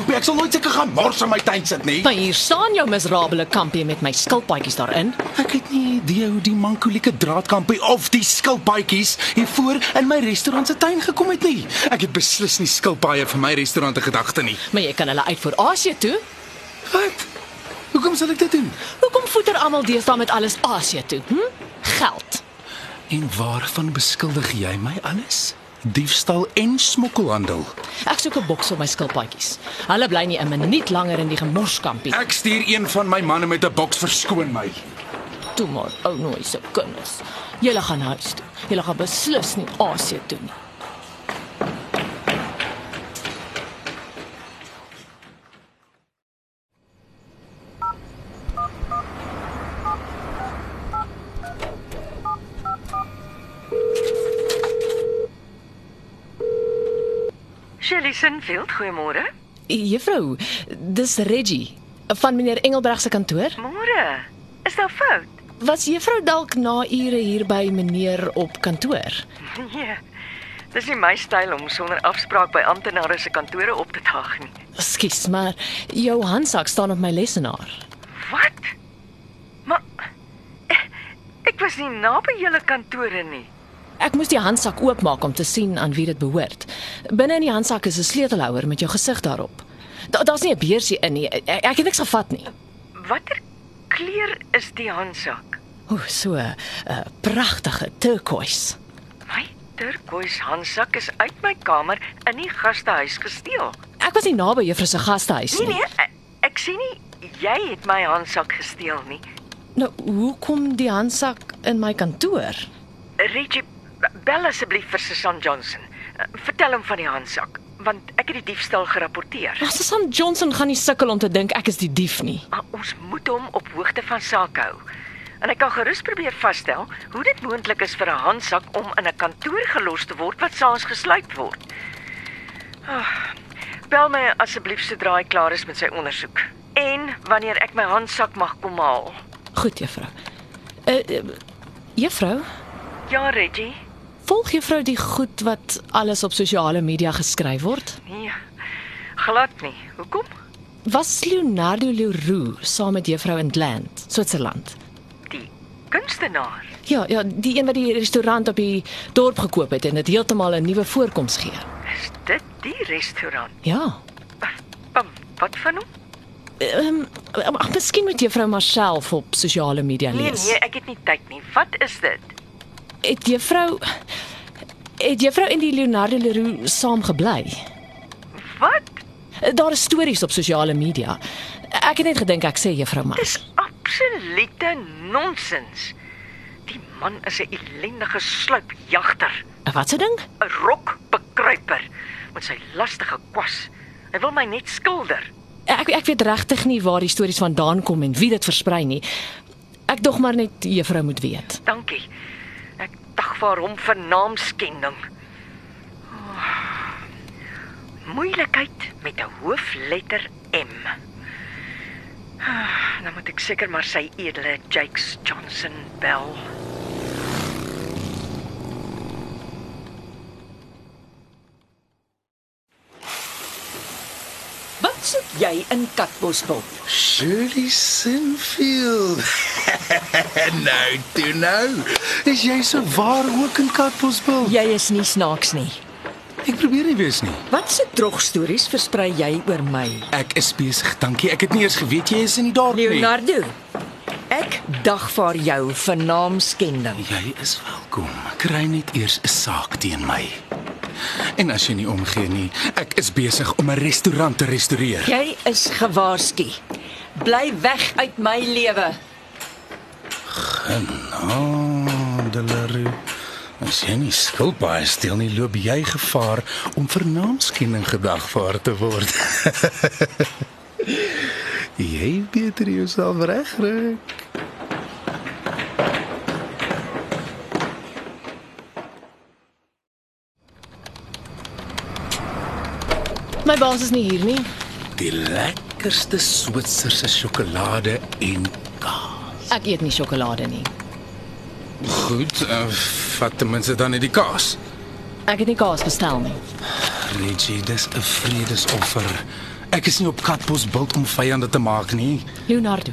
Kampie. Ek sal nooit seker gaan mors in my tuin sit nie. Maar hier staan jou miserabele kampie met my skilpaadjies daarin. Ek het nie idee hoe die mankolieke draadkampie of die skilpaadjies hier voor in my restaurant se tuin gekom het nie. Ek het beslis nie skilpaaie vir my restaurant te gedagte nie. Maar jy kan hulle uitvoer Asië toe. Wat? Hoekom sal ek dit doen? Hoekom voeter almal deesdae met alles Asië toe? Hm? Geld. En waarvan beskuldig jy my alles? Diefstal en smokkelhandel. Ek soek 'n boks vir my skilpaadjies. Hulle bly nie 'n minuut langer in die gemorskampie. Ek stuur een van my manne met 'n boks verskoon my. Toe maar, ou nooi se kinders. Julle gaan huis toe. Julle gaan beslis nie Asië toe nie. Shirley Sinfield, goeiemôre. Juffrou, dis Reggie van meneer Engelbreg se kantoor. Môre. Is daar fout? Was juffrou dalk na ure hier by meneer op kantoor? Nee. Dis nie my styl om sonder afspraak by amptenare se kantore op te daag nie. Skus, maar jou handsak staan op my lesenaar. Wat? Maar eh, ek was nie naby julle kantore nie. Ek moes die handsak oopmaak om te sien aan wie dit behoort. Binne in die handsak is 'n sleutelhouer met jou gesig daarop. Da Daar's nie 'n beursie in nie. Ek, ek het niks gevat nie. Watter kleur is die handsak? O, so 'n uh, pragtige turquoise. My turquoise handsak is uit my kamer in die gastehuis gesteel. Ek was nie naby juffrou se gastehuis Nee nie. nee, ek, ek sien nie jy het my handsak gesteel nie. Nou, hoekom die handsak in my kantoor? Reggie, bel asseblief vir Susan Johnson. Eh, Vertel hom van die handsak, want ek het die diefstal gerapporteer. Maar Susan Johnson gaan nie sukkel om te dink ek is die dief nie. Maar ons moet hom op hoogte van sake hou. En ek kan gerus probeer vasstel hoe dit moontlik is vir 'n handsak om in 'n kantoor gelos te word wat saans gesluit word. Ah, bel my asseblief sodra hy klaar is met sy ondersoek en wanneer ek my handsak mag kom haal. Goed, juffrou. Uh, uh juffrou, Ja, Reggie. Volg juffrou die goed wat alles op sosiale media geskryf word? Nee. Glad nie. Hoekom? Was Leonardo Leroux saam met juffrou in Land, Switserland? Die kunstenaar. Ja, ja, die een wat die restaurant op die dorp gekoop het en dit heeltemal 'n nuwe voorkoms gee. Is dit die restaurant? Ja. Um, wat van hom? Ehm, um, miskien moet juffrou maar self op sosiale media Nee, lees. nee, ek het nie tyd nie. Wat is dit? Het juffrou het juffrou en die Leonardo Leroux saam gebly? Wat? Daar is stories op sosiale media. Ek het net gedink ek sê juffrou maar. Dis absolute nonsens. Die man is 'n ellendige sluipjagter, Wat se ding? 'n rokbekruiper met sy lastige kwas. Hy wil my net skilder. Ek ek weet regtig nie waar die stories vandaan kom en wie dit versprei nie. Ek dog maar net juffrou moet weet. Dankie. Ek dagvaar hom vir naamskending. Oh, moeilikheid met 'n hoofletter M. Ah, Dan moet ek seker maar sy edele Jakes Johnson bel. Wat soek jy in Katbosveld? Shirley Sinfield. nou, toe nou. Is jy so waar ook in Katbosville? Jy is nie snaaks nie. Ek probeer nie wees nie. Wat se drogstories versprei jy oor my? Ek is besig, dankie. Ek het nie eers geweet jy is in die dorp nie. Leonardo. Ek dagvaar jou vir naamskending. Jy is welkom. Kry net eers 'n saak teen my. En as jy nie omgee nie, ek is besig om 'n restaurant te restoreer. Jy is gewaarsku. Bly weg uit my lewe. Delaru. As jy nie skilpaaie steel nie, loop jy gevaar om vir naamskending gedagvaar te word. Jy beter jouself regkry. My baas is nie hier nie. Die lekkerste Switserse sjokolade en kaas. Ek eet nie sjokolade nie. Goed, uh, vat ten minste dan net die kaas. Ek het nie kaas bestel nie. Reggie, dis 'n vredesoffer. Ek is nie op katbos bult om vyande te maak nie. Leonardo.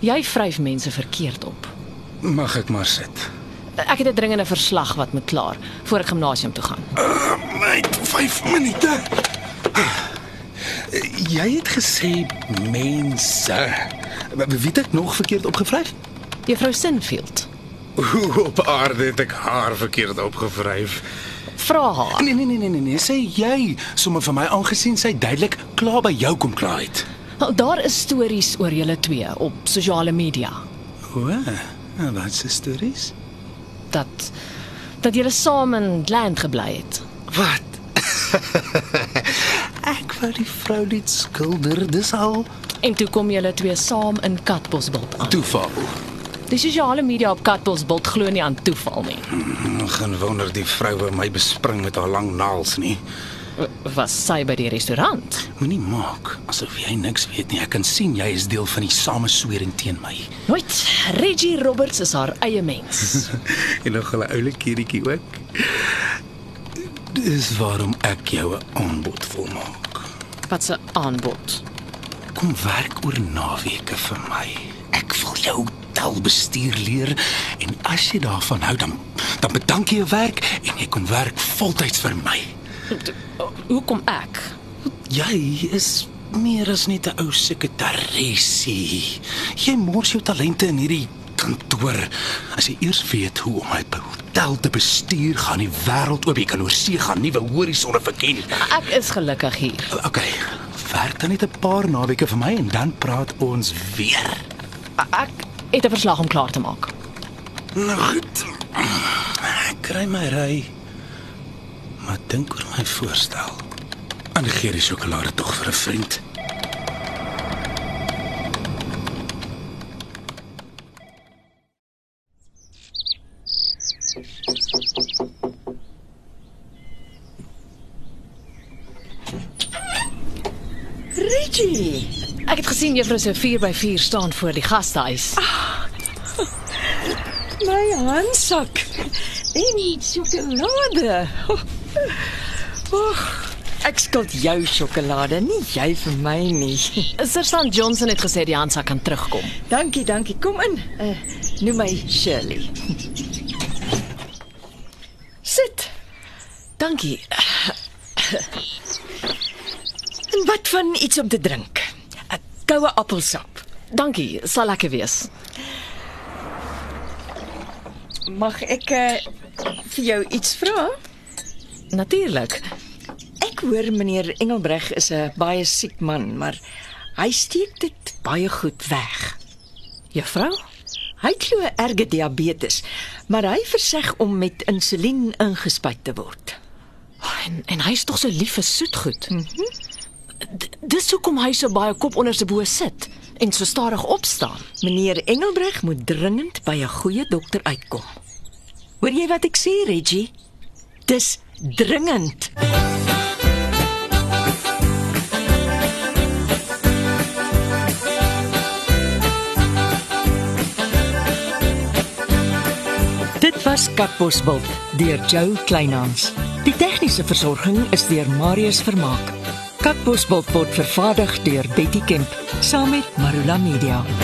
Jy vryf mense verkeerd op. Mag ek maar sit? Ek het 'n dringende verslag wat moet klaar voor ek gimnasium toe gaan. Net 5 minute. Jy het gesê mense. Wie het ek nog verkeerd opgevryf? Juffrou Sinfield. Hoe op aarde het ek haar verkeerd opgevryf? Vra haar. Nee nee nee nee nee, nee. sê jy sommer vir my aangesien sy duidelik klaar by jou kom klaar het. Wel, Daar is stories oor julle twee op sosiale media O, wat se stories? dat dat julle saam in land gebly het. Wat? wou die vrou net skilder, dis al En toe kom julle twee saam in Katbosbult aan. toeval. Die sosiale media op Katbosbult glo nie aan toeval nie. Geen wonder die vrou by my bespring met haar lang naels nie. Was sy by die restaurant? Moenie maak asof jy niks weet nie. Ek kan sien jy is deel van die sameswering teen my. Nooit. Reggie Roberts is haar eie mens. en nog 'n oulike kerretjie ook. Dis waarom ek jou 'n aanbod wil maak. Wat 'n aanbod. Kom werk oor naweke vir my. Ek wil jou telbestuur leer en as jy daarvan hou dan dan bedank jy jou werk en jy kom werk voltyds vir my. Hoekom ek? Jy is meer as net 'n ou sekretaressie. Jy mors jou talente in hierdie kantoor. As jy eers weet hoe om 'n hotel te bestuur, gaan die wêreld oop. Jy kan oor see gaan, nuwe horisonne verken. Ek is gelukkig hier. OK. Werk dan net 'n paar naweke vir my en dan praat ons weer. Ek het 'n verslag om klaar te maak. Nou goed. Ek kry my ry. Maar dink oor my voorstel. En gee die sjokolade tog vir 'n vriend. Reggie, Ek het gesien juffrou se 4 by 4 staan voor die gastehuis. my handsak. En sjokolade. Oh, ek skuld jou sjokolade, nie jy vir my nie. Sergeant Johnson het gesê die handsak kan terugkom. Dankie, dankie. Kom in. Uh, noem my Shirley. Sit. Dankie. En wat van iets om te drink? 'n Koue appelsap. Dankie, sal lekker wees. Mag ek uh, vir jou iets vra? Natuurlik. Ek hoor meneer Engelbreg is 'n baie siek man, maar hy steek dit baie goed weg. Juffrou? Hy glo erge diabetes, maar hy verseg om met insulien ingespuit te word. En en hy's tog so lief vir soetgoed. Mm -hmm. Dis hoekom hy so baie kop onder sy bo sit en so stadig opstaan. Meneer Engelbreg moet dringend by 'n goeie dokter uitkom. Hoor jy wat ek sê, Reggie? Dis dringend. Dit was Katbosveld deur Jo Kleinhans. Die tegniese versorging is deur Marius Vermaak. Katbosveld word vervaardig deur Betty Kemp saam met Marula Media.